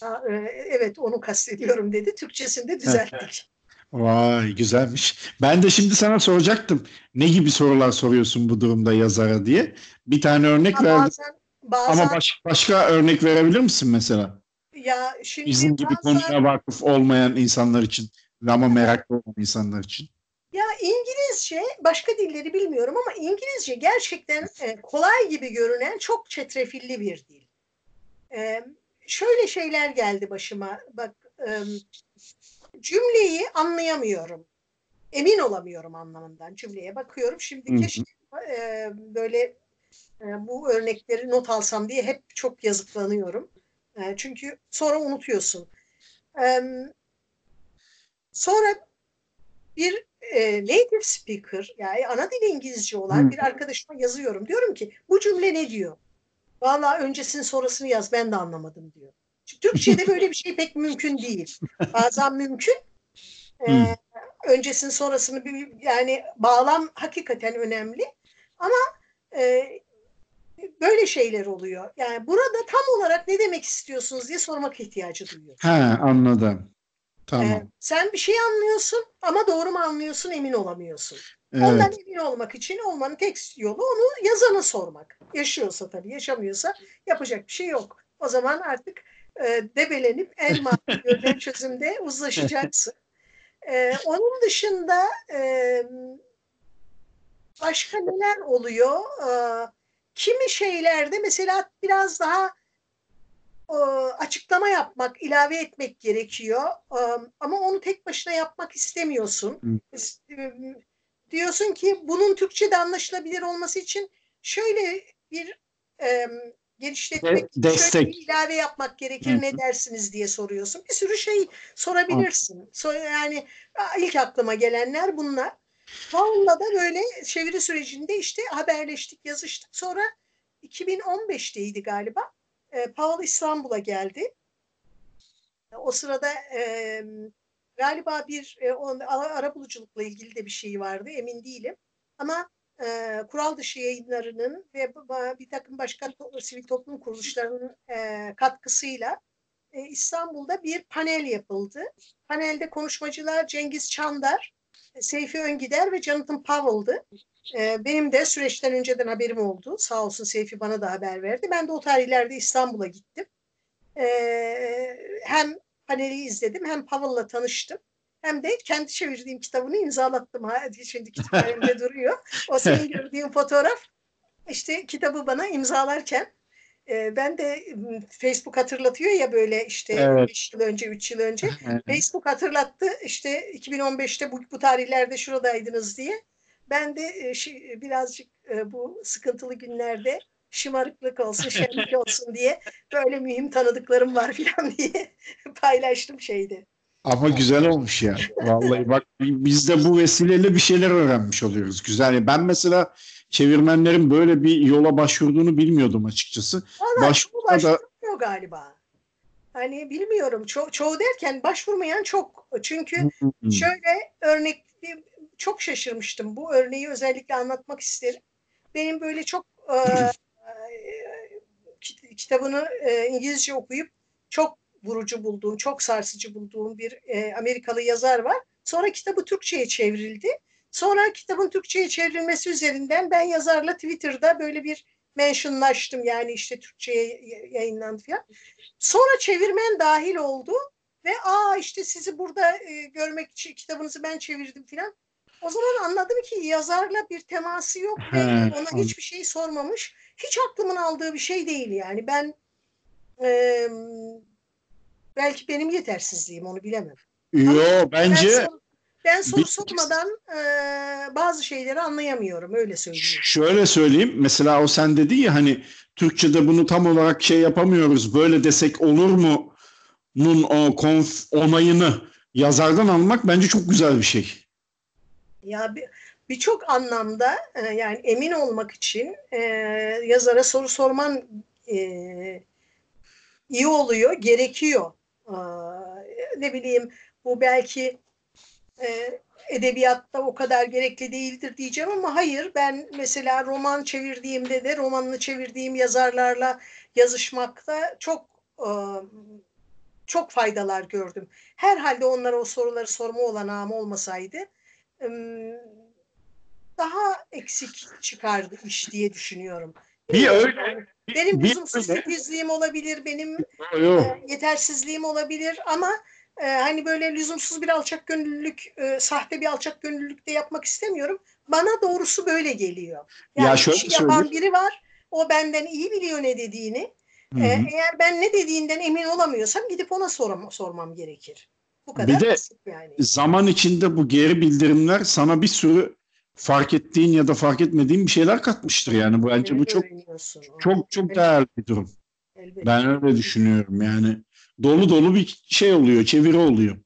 Ha, e, evet onu kastediyorum dedi. Türkçesinde düzelttik. Vay güzelmiş. Ben de şimdi sana soracaktım. Ne gibi sorular soruyorsun bu durumda yazara diye. Bir tane örnek verdim. Bazen, bazen, Ama baş, başka örnek verebilir misin mesela? Ya şimdi Bizim gibi bazen, konuya vakıf olmayan insanlar için ama meraklı olan insanlar için. Ya İngilizce başka dilleri bilmiyorum ama İngilizce gerçekten e, kolay gibi görünen çok çetrefilli bir dil. E, şöyle şeyler geldi başıma. Bak e, cümleyi anlayamıyorum. Emin olamıyorum anlamından cümleye bakıyorum. Şimdi keşke e, böyle e, bu örnekleri not alsam diye hep çok yazıklanıyorum. E, çünkü sonra unutuyorsun. E, sonra bir e, native speaker yani ana dili İngilizce olan bir arkadaşıma yazıyorum. Diyorum ki bu cümle ne diyor? Valla öncesini sonrasını yaz ben de anlamadım diyor. Çünkü Türkçe'de böyle bir şey pek mümkün değil. Bazen mümkün. Ee, öncesini sonrasını bir, yani bağlam hakikaten önemli. Ama e, böyle şeyler oluyor. Yani burada tam olarak ne demek istiyorsunuz diye sormak ihtiyacı duyuyor. He anladım. Tamam. Ee, sen bir şey anlıyorsun ama doğru mu anlıyorsun emin olamıyorsun. Evet. Ondan emin olmak için olmanın tek yolu onu yazana sormak. Yaşıyorsa tabii yaşamıyorsa yapacak bir şey yok. O zaman artık e, debelenip en görülen çözümde uzlaşacaksın. E, onun dışında e, başka neler oluyor? E, kimi şeylerde mesela biraz daha e, açıklama yapmak, ilave etmek gerekiyor. E, ama onu tek başına yapmak istemiyorsun. E, diyorsun ki bunun Türkçe'de anlaşılabilir olması için şöyle bir e, genişletmek, De- şöyle bir ilave yapmak gerekir Hı-hı. ne dersiniz diye soruyorsun. Bir sürü şey sorabilirsin. So, yani ilk aklıma gelenler bunlar. Paul'la da böyle çeviri sürecinde işte haberleştik, yazıştık. Sonra 2015'teydi galiba. E, Paul İstanbul'a geldi. O sırada e, galiba bir e, on, ara buluculukla ilgili de bir şey vardı emin değilim. Ama e, kural dışı yayınlarının ve bir takım başka to sivil toplum kuruluşlarının e, katkısıyla e, İstanbul'da bir panel yapıldı. Panelde konuşmacılar Cengiz Çandar, Seyfi Öngider ve Jonathan Powell'dı. E, benim de süreçten önceden haberim oldu. Sağ olsun Seyfi bana da haber verdi. Ben de o tarihlerde İstanbul'a gittim. E, hem paneli izledim hem Powell'la tanıştım hem de kendi çevirdiğim kitabını imzalattım. Ha, şimdi kütüphanemde duruyor. O senin gördüğün fotoğraf işte kitabı bana imzalarken e, ben de Facebook hatırlatıyor ya böyle işte evet. 5 yıl önce, 3 yıl önce. Facebook hatırlattı işte 2015'te bu, bu tarihlerde şuradaydınız diye. Ben de e, şi, birazcık e, bu sıkıntılı günlerde şımarıklık olsun, şenlik olsun diye böyle mühim tanıdıklarım var falan diye paylaştım şeyde. Ama güzel olmuş ya. Vallahi bak biz de bu vesileyle bir şeyler öğrenmiş oluyoruz. Güzel. Ben mesela çevirmenlerin böyle bir yola başvurduğunu bilmiyordum açıkçası. Valla Başvurda da... galiba. Hani bilmiyorum. Ço- çoğu derken başvurmayan çok. Çünkü şöyle örnek çok şaşırmıştım. Bu örneği özellikle anlatmak isterim. Benim böyle çok e, kitabını e, İngilizce okuyup çok vurucu bulduğum, çok sarsıcı bulduğum bir e, Amerikalı yazar var. Sonra kitabı Türkçe'ye çevrildi Sonra kitabın Türkçe'ye çevrilmesi üzerinden ben yazarla Twitter'da böyle bir mentionlaştım. Yani işte Türkçe'ye yayınlandı falan. Sonra çevirmen dahil oldu ve aa işte sizi burada e, görmek için kitabınızı ben çevirdim falan. O zaman anladım ki yazarla bir teması yok ve Evet, ona hiçbir şey sormamış. Hiç aklımın aldığı bir şey değil yani. Ben e, belki benim yetersizliğim onu bilemem. Yo Ben, bence sor- ben soru bir- sormadan e, bazı şeyleri anlayamıyorum öyle söyleyeyim. şöyle söyleyeyim. Mesela o sen dedi ya hani Türkçe'de bunu tam olarak şey yapamıyoruz. Böyle desek olur mu? Nun o konf onayını yazardan almak bence çok güzel bir şey. Ya bir- birçok anlamda e, yani emin olmak için e, yazara soru sorman e, iyi oluyor, gerekiyor. Aa, ne bileyim bu belki e, edebiyatta o kadar gerekli değildir diyeceğim ama hayır ben mesela roman çevirdiğimde de romanını çevirdiğim yazarlarla yazışmakta çok e, çok faydalar gördüm. Herhalde onlara o soruları sorma olanağım olmasaydı ım, daha eksik çıkardı iş diye düşünüyorum. Bir yani. Benim lüzumsuz titizliğim olabilir, benim Yo. e, yetersizliğim olabilir ama e, hani böyle lüzumsuz bir alçak gönüllülük, e, sahte bir alçak gönüllülük de yapmak istemiyorum. Bana doğrusu böyle geliyor. Yani Ya şöyle işi yapan biri var. O benden iyi biliyor ne dediğini. Hı hı. E, eğer ben ne dediğinden emin olamıyorsam gidip ona soram sormam gerekir. Bu kadar Bir de yani. zaman içinde bu geri bildirimler sana bir sürü fark ettiğin ya da fark etmediğin bir şeyler katmıştır yani. Bu bence bu çok çok çok değerli bir durum. elbette. Ben öyle düşünüyorum yani. Dolu dolu bir şey oluyor, çeviri oluyor.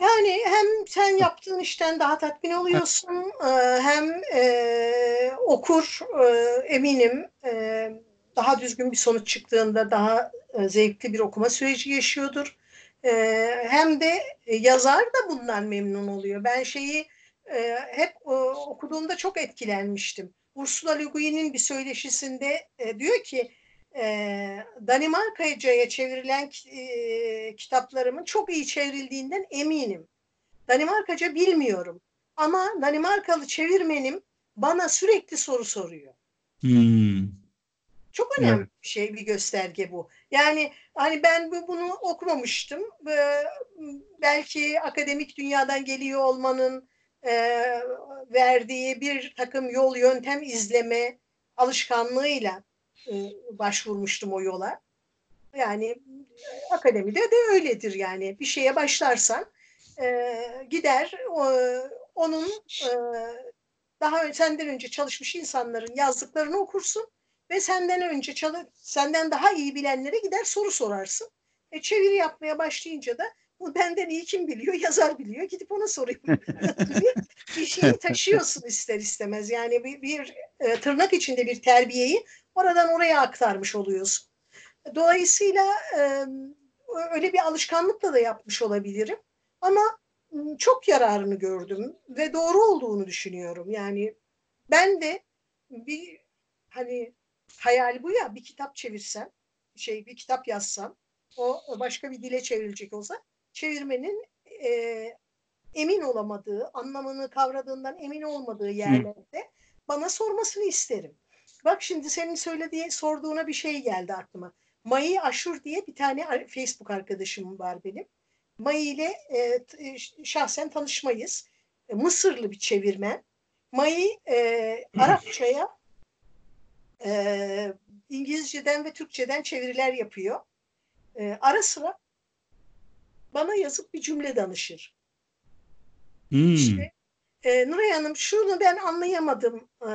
Yani hem sen yaptığın işten daha tatmin oluyorsun, e, hem e, okur e, eminim e, daha düzgün bir sonuç çıktığında daha e, zevkli bir okuma süreci yaşıyordur. E, hem de yazar da bundan memnun oluyor. Ben şeyi e, hep e, okuduğumda çok etkilenmiştim. Ursula Le Guin'in bir söyleşisinde e, diyor ki e, Danimarkaca'ya çevrilen e, kitaplarımın çok iyi çevrildiğinden eminim. Danimarkaca bilmiyorum. Ama Danimarkalı çevirmenim bana sürekli soru soruyor. Hmm. Çok önemli Evet. bir şey, bir gösterge bu. Yani hani ben bu- bunu okumamıştım. Ee, Belki akademik dünyadan geliyor olmanın e, verdiği bir takım yol yöntem izleme alışkanlığıyla e, başvurmuştum o yola. Yani e, akademide de öyledir yani. Bir şeye başlarsan e, gider o, onun e, daha senden önce çalışmış insanların yazdıklarını okursun ve senden önce çalı, senden daha iyi bilenlere gider soru sorarsın. E, çeviri yapmaya başlayınca da bu benden iyi kim biliyor? Yazar biliyor. Gidip ona sorayım. bir şeyi taşıyorsun ister istemez. Yani bir, bir e, tırnak içinde bir terbiyeyi oradan oraya aktarmış oluyorsun. Dolayısıyla e, öyle bir alışkanlıkla da yapmış olabilirim. Ama çok yararını gördüm ve doğru olduğunu düşünüyorum. Yani ben de bir hani hayal bu ya bir kitap çevirsem, şey bir kitap yazsam, o başka bir dile çevrilecek olsa çevirmenin e, emin olamadığı, anlamını kavradığından emin olmadığı yerlerde bana sormasını isterim. Bak şimdi senin söylediği sorduğuna bir şey geldi aklıma. Mayi Aşur diye bir tane Facebook arkadaşım var benim. Mayi ile e, e, şahsen tanışmayız. E, Mısırlı bir çevirmen. Mayi e, Arapçaya e, İngilizceden ve Türkçeden çeviriler yapıyor. E, ara sıra bana yazıp bir cümle danışır. Hmm. İşte e, Nuray Hanım şunu ben anlayamadım. Ee,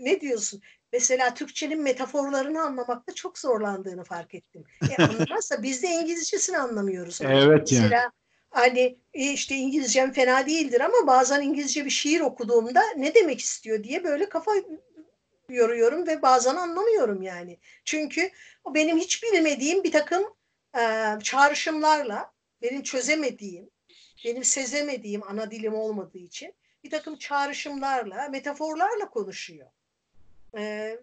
ne diyorsun? Mesela Türkçenin metaforlarını anlamakta çok zorlandığını fark ettim. E, anlamazsa biz de İngilizcesini anlamıyoruz. Evet yani. Mesela hani işte İngilizcem fena değildir ama bazen İngilizce bir şiir okuduğumda ne demek istiyor diye böyle kafa yoruyorum ve bazen anlamıyorum yani. Çünkü o benim hiç bilmediğim bir takım e, çağrışımlarla benim çözemediğim, benim sezemediğim ana dilim olmadığı için bir takım çağrışımlarla, metaforlarla konuşuyor. E,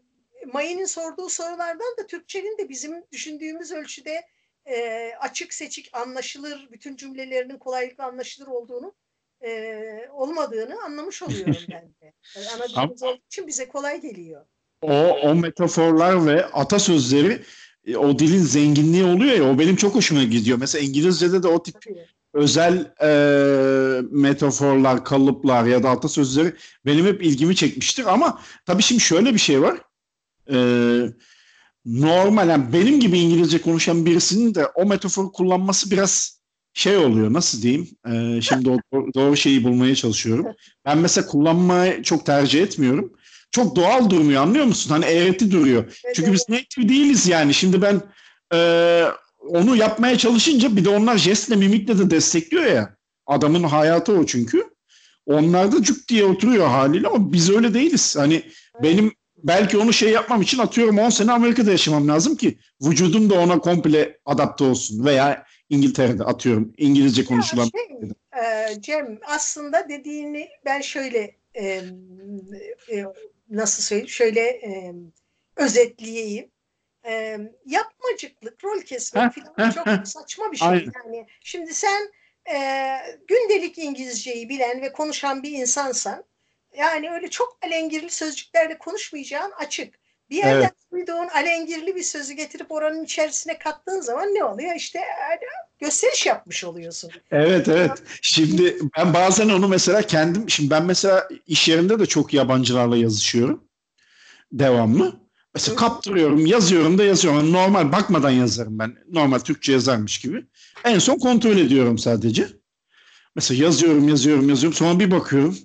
Mayı'nın sorduğu sorulardan da Türkçenin de bizim düşündüğümüz ölçüde e, açık seçik anlaşılır, bütün cümlelerinin kolaylıkla anlaşılır olduğunu e, olmadığını anlamış oluyorum ben de. Yani ana dilimiz olduğu için bize kolay geliyor. O, o metaforlar ve atasözleri e, o dilin zenginliği oluyor ya o benim çok hoşuma gidiyor. Mesela İngilizce'de de o tip Tabii. Özel e, metaforlar, kalıplar ya da atasözleri benim hep ilgimi çekmiştir. Ama tabii şimdi şöyle bir şey var. E, normal yani benim gibi İngilizce konuşan birisinin de o metaforu kullanması biraz şey oluyor nasıl diyeyim e, şimdi o doğru şeyi bulmaya çalışıyorum. Ben mesela kullanmayı çok tercih etmiyorum. Çok doğal durmuyor anlıyor musun? Hani eğreti duruyor. Evet, Çünkü evet. biz native değiliz yani. Şimdi ben e, onu yapmaya çalışınca bir de onlar jestle mimikle de destekliyor ya. Adamın hayatı o çünkü. Onlar da cuk diye oturuyor haliyle ama biz öyle değiliz. Hani evet. benim belki onu şey yapmam için atıyorum 10 sene Amerika'da yaşamam lazım ki vücudum da ona komple adapte olsun veya İngiltere'de atıyorum İngilizce konuşulan. Şey, e, Cem aslında dediğini ben şöyle e, e, nasıl söyleyeyim şöyle e, özetleyeyim. E, yapmacıklık, rol kesmek falan çok saçma bir şey. Aynen. Yani şimdi sen e, gündelik İngilizceyi bilen ve konuşan bir insansan yani öyle çok alengirli sözcüklerle konuşmayacağın açık. Bir yerden evet. duyduğun alengirli bir sözü getirip oranın içerisine kattığın zaman ne oluyor? İşte gösteriş yapmış oluyorsun. Evet evet. Şimdi ben bazen onu mesela kendim, şimdi ben mesela iş yerinde de çok yabancılarla yazışıyorum. Devamlı. Mesela kaptırıyorum, yazıyorum da yazıyorum. Normal bakmadan yazarım ben. Normal Türkçe yazarmış gibi. En son kontrol ediyorum sadece. Mesela yazıyorum, yazıyorum, yazıyorum. Sonra bir bakıyorum.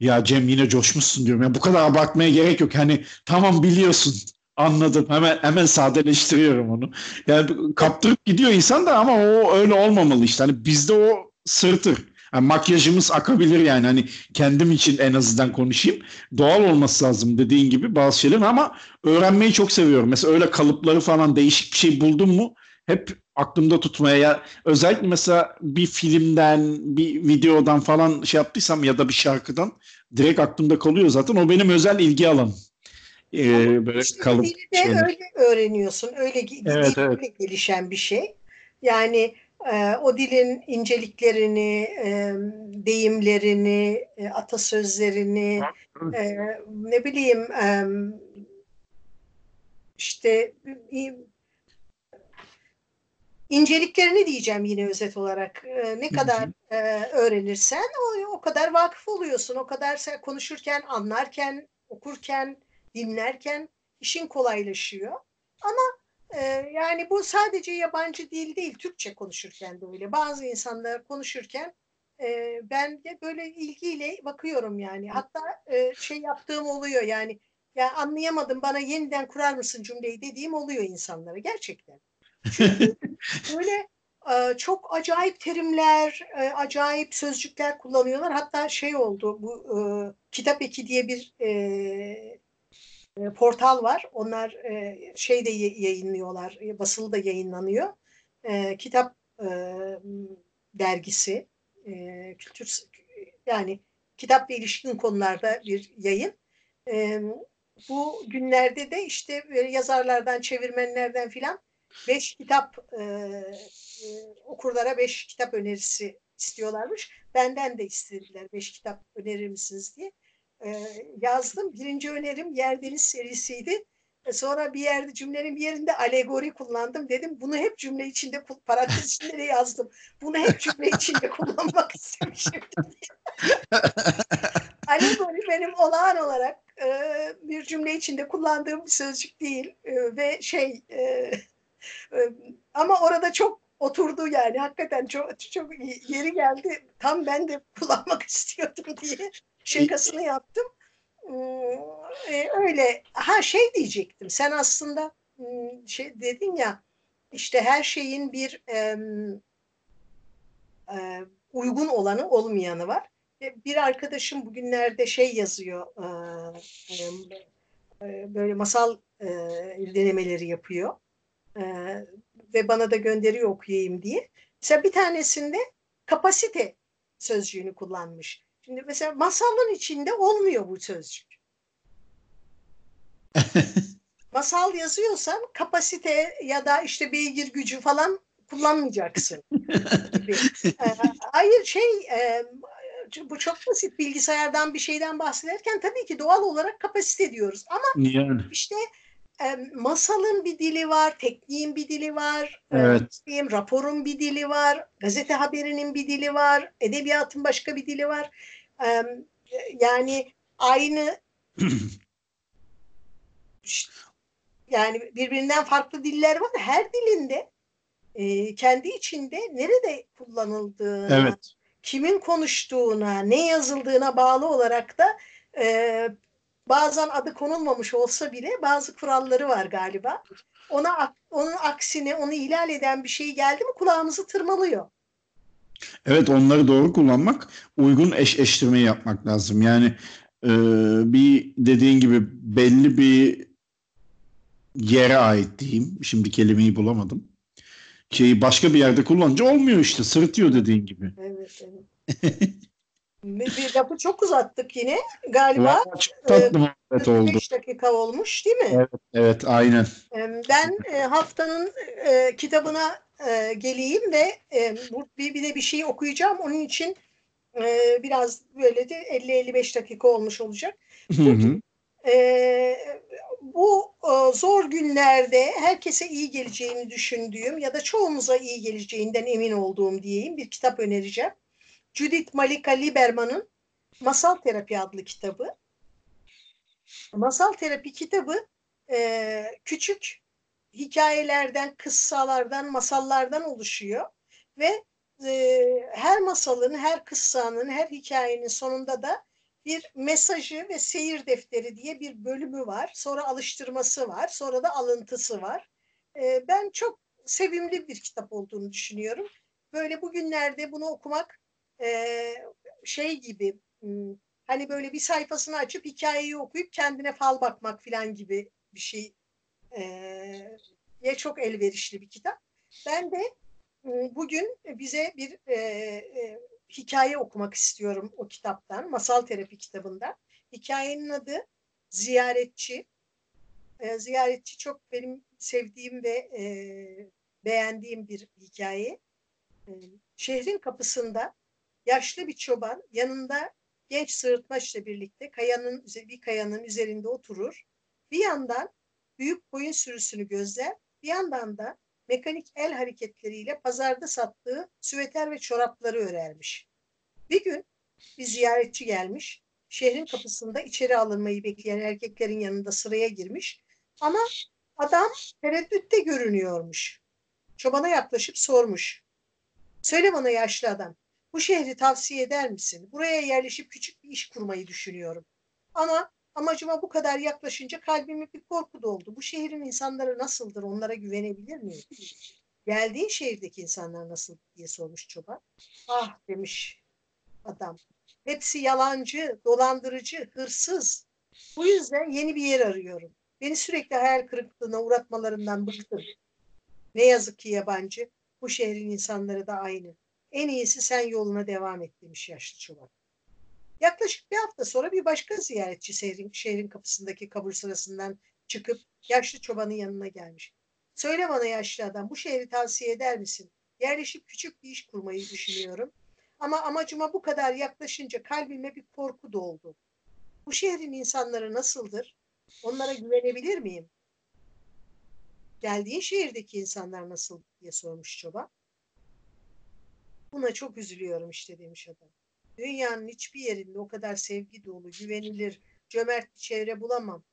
Ya Cem yine coşmuşsun diyorum. Ya bu kadar abartmaya gerek yok. Hani tamam biliyorsun. Anladım. Hemen hemen sadeleştiriyorum onu. Yani kaptırıp gidiyor insan da ama o öyle olmamalı işte. Hani bizde o sırtır. Yani makyajımız akabilir yani hani kendim için en azından konuşayım. Doğal olması lazım dediğin gibi bazı şeyler ama öğrenmeyi çok seviyorum. Mesela öyle kalıpları falan değişik bir şey buldum mu hep aklımda tutmaya ya özellikle mesela bir filmden bir videodan falan şey yaptıysam ya da bir şarkıdan direkt aklımda kalıyor zaten o benim özel ilgi alanım. Ee, böyle işte kalıp de öyle öğreniyorsun. Öyle, evet, evet. gelişen bir şey. Yani e, o dilin inceliklerini, e, deyimlerini, e, atasözlerini, e, ne bileyim e, işte inceliklerini diyeceğim yine özet olarak. E, ne kadar e, öğrenirsen o, o kadar vakıf oluyorsun. O kadar sen konuşurken, anlarken, okurken, dinlerken işin kolaylaşıyor. Ama yani bu sadece yabancı dil değil, Türkçe konuşurken de öyle. Bazı insanlar konuşurken e, ben de böyle ilgiyle bakıyorum yani. Hatta e, şey yaptığım oluyor yani. Ya anlayamadım bana yeniden kurar mısın cümleyi dediğim oluyor insanlara gerçekten. Çünkü böyle e, çok acayip terimler, e, acayip sözcükler kullanıyorlar. Hatta şey oldu bu e, Kitap Eki diye bir e, e, portal var. Onlar e, şey de yayınlıyorlar, e, basılı da yayınlanıyor. Kitap dergisi, kültür yani kitapla ilişkin konularda bir yayın. Bu günlerde de işte yazarlardan, çevirmenlerden filan beş kitap okurlara beş kitap önerisi istiyorlarmış. Benden de istediler beş kitap önerir misiniz diye yazdım. Birinci önerim Yer Deniz serisiydi. E, sonra bir yerde cümlenin bir yerinde alegori kullandım. Dedim bunu hep cümle içinde parantez içinde de yazdım. Bunu hep cümle içinde kullanmak istemişim. alegori benim olağan olarak e, bir cümle içinde kullandığım bir sözcük değil. E, ve şey e, e, ama orada çok oturdu yani hakikaten çok çok yeri geldi. Tam ben de kullanmak istiyordum diye şakasını yaptım. Ee, öyle ha şey diyecektim. Sen aslında şey dedin ya işte her şeyin bir e, e, uygun olanı olmayanı var. Bir arkadaşım bugünlerde şey yazıyor e, e, böyle masal e, denemeleri yapıyor e, ve bana da gönderiyor okuyayım diye. Mesela bir tanesinde kapasite sözcüğünü kullanmış. Şimdi mesela masalın içinde olmuyor bu sözcük. Masal yazıyorsan kapasite ya da işte beygir gücü falan kullanmayacaksın. Gibi. Ee, hayır şey e, bu çok basit bilgisayardan bir şeyden bahsederken tabii ki doğal olarak kapasite diyoruz. Ama Yani işte e, masalın bir dili var, tekniğin bir dili var, e, Evet. raporun bir dili var, gazete haberinin bir dili var, edebiyatın başka bir dili var. E, yani aynı yani birbirinden farklı diller var. Her dilinde e, kendi içinde nerede kullanıldığına, evet. kimin konuştuğuna, ne yazıldığına bağlı olarak da e, bazen adı konulmamış olsa bile bazı kuralları var galiba. Ona onun aksine onu ihlal eden bir şey geldi mi kulağımızı tırmalıyor. Evet onları doğru kullanmak, uygun eş eşlemeyi yapmak lazım. Yani e, bir dediğin gibi belli bir yere ait diyeyim. Şimdi kelimeyi bulamadım. Şeyi başka bir yerde kullanınca olmuyor işte. Sırıtıyor dediğin gibi. Evet, evet. bir, lafı çok uzattık yine. Galiba çok tatlı muhabbet oldu. 5 dakika olmuş değil mi? Evet, evet aynen. Ee, Ben e, haftanın e, kitabına e, geleyim ve e, bir, bir de bir şey okuyacağım. Onun için e, biraz böyle de 50-55 dakika olmuş olacak. Hı hı. E, bu e, zor günlerde herkese iyi geleceğini düşündüğüm ya da çoğumuza iyi geleceğinden emin olduğum diyeyim bir kitap önereceğim. Judith Malika Liberman'ın Masal Terapi adlı kitabı. Masal Terapi kitabı e, küçük hikayelerden, kıssalardan, masallardan oluşuyor ve e, her masalın, her kıssanın, her hikayenin sonunda da bir mesajı ve seyir defteri diye bir bölümü var. Sonra alıştırması var. Sonra da alıntısı var. E, ben çok sevimli bir kitap olduğunu düşünüyorum. Böyle bugünlerde bunu okumak e, şey gibi hani böyle bir sayfasını açıp hikayeyi okuyup kendine fal bakmak falan gibi bir şey e, çok elverişli bir kitap. Ben de e, bugün bize bir e, e, hikaye okumak istiyorum o kitaptan, Masal Terapi kitabından. Hikayenin adı Ziyaretçi. E, Ziyaretçi çok benim sevdiğim ve e, beğendiğim bir hikaye. E, şehrin kapısında yaşlı bir çoban yanında genç sığırtmaçla birlikte kayanın bir kayanın üzerinde oturur. Bir yandan büyük koyun sürüsünü gözler, bir yandan da mekanik el hareketleriyle pazarda sattığı süveter ve çorapları örermiş. Bir gün bir ziyaretçi gelmiş, şehrin kapısında içeri alınmayı bekleyen erkeklerin yanında sıraya girmiş ama adam tereddütte görünüyormuş. Çobana yaklaşıp sormuş. Söyle bana yaşlı adam, bu şehri tavsiye eder misin? Buraya yerleşip küçük bir iş kurmayı düşünüyorum. Ama amacıma bu kadar yaklaşınca kalbime bir korku doldu. Bu şehrin insanları nasıldır? Onlara güvenebilir miyim? Geldiğin şehirdeki insanlar nasıl diye sormuş çoban. Ah demiş adam. Hepsi yalancı, dolandırıcı, hırsız. Bu yüzden yeni bir yer arıyorum. Beni sürekli hayal kırıklığına uğratmalarından bıktım. Ne yazık ki yabancı. Bu şehrin insanları da aynı. En iyisi sen yoluna devam et demiş yaşlı çoban. Yaklaşık bir hafta sonra bir başka ziyaretçi şehrin, şehrin kapısındaki kabul sırasından çıkıp yaşlı çobanın yanına gelmiş. Söyle bana yaşlı adam bu şehri tavsiye eder misin? Yerleşip küçük bir iş kurmayı düşünüyorum. Ama amacıma bu kadar yaklaşınca kalbime bir korku doldu. Bu şehrin insanları nasıldır? Onlara güvenebilir miyim? Geldiğin şehirdeki insanlar nasıl diye sormuş çoban. Buna çok üzülüyorum işte demiş adam. Dünyanın hiçbir yerinde o kadar sevgi dolu, güvenilir, cömert bir çevre bulamam.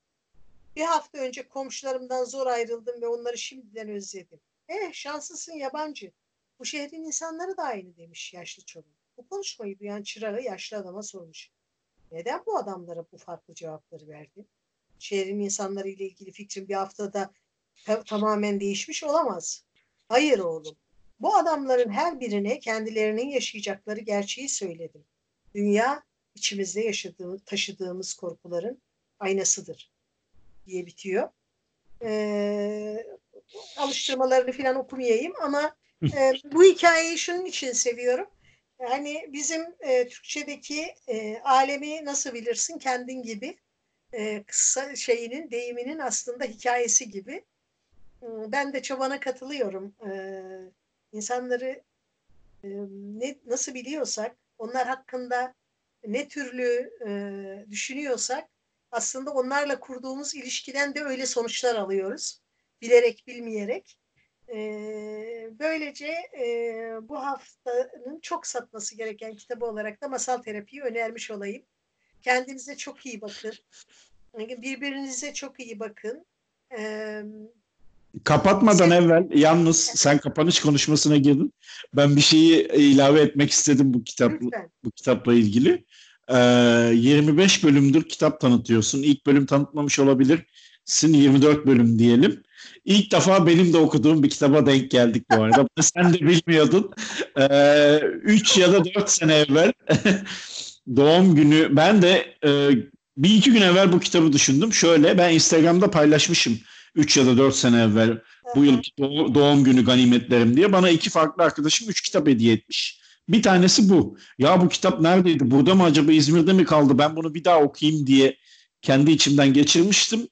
Bir hafta önce komşularımdan zor ayrıldım ve onları şimdiden özledim. Eh şanslısın yabancı. Bu şehrin insanları da aynı demiş yaşlı çoban. Bu konuşmayı duyan çırağı yaşlı adama sormuş. Neden bu adamlara bu farklı cevapları verdi? Şehrin insanları ile ilgili fikrin bir haftada ta- tamamen değişmiş olamaz. Hayır oğlum. Bu adamların her birine kendilerinin yaşayacakları gerçeği söyledim. Dünya içimizde yaşadığımız, taşıdığımız korkuların aynasıdır diye bitiyor. Ee, alıştırmalarını falan okumayayım ama e, bu hikayeyi şunun için seviyorum. Hani bizim e, Türkçedeki e, alemi nasıl bilirsin kendin gibi e, kısa şeyinin deyiminin aslında hikayesi gibi. Ben de çobana katılıyorum. Ee, insanları e, ne nasıl biliyorsak onlar hakkında ne türlü e, düşünüyorsak aslında onlarla kurduğumuz ilişkiden de öyle sonuçlar alıyoruz. Bilerek bilmeyerek. E, böylece e, bu haftanın çok satması gereken kitabı olarak da Masal Terapiyi önermiş olayım. Kendinize çok iyi bakın. Birbirinize çok iyi bakın. Ee, Kapatmadan evvel yalnız sen kapanış konuşmasına girdin. Ben bir şeyi ilave etmek istedim bu kitapla bu kitapla ilgili. Ee, 25 bölümdür kitap tanıtıyorsun. İlk bölüm tanıtmamış olabilirsin. 24 bölüm diyelim. İlk defa benim de okuduğum bir kitaba denk geldik bu arada. Sen de bilmiyordun. Ee, 3 ya da 4 sene evvel doğum günü ben de e, bir iki gün evvel bu kitabı düşündüm. Şöyle ben Instagram'da paylaşmışım 3 ya da 4 sene evvel bu yıl doğum günü ganimetlerim diye. Bana iki farklı arkadaşım 3 kitap hediye etmiş. Bir tanesi bu. Ya bu kitap neredeydi? Burada mı acaba İzmir'de mi kaldı? Ben bunu bir daha okuyayım diye kendi içimden geçirmiştim.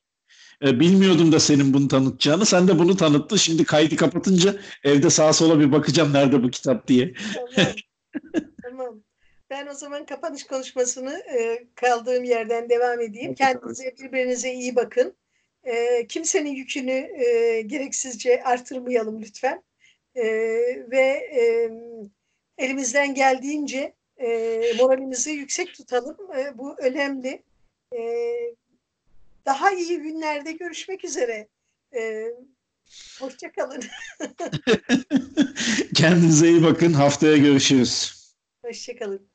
E, bilmiyordum da senin bunu tanıtacağını. Sen de bunu tanıttın. Şimdi kaydı kapatınca evde sağa sola bir bakacağım nerede bu kitap diye. Tamam. tamam. Ben o zaman kapanış konuşmasını e, kaldığım yerden devam edeyim. Kendinize birbirinize iyi bakın. E, kimsenin yükünü e, gereksizce artırmayalım lütfen. E, ve e, elimizden geldiğince e, moralimizi yüksek tutalım. E, bu önemli. E, daha iyi günlerde görüşmek üzere. E, Hoşçakalın. Kendinize iyi bakın. Haftaya görüşürüz. Hoşçakalın.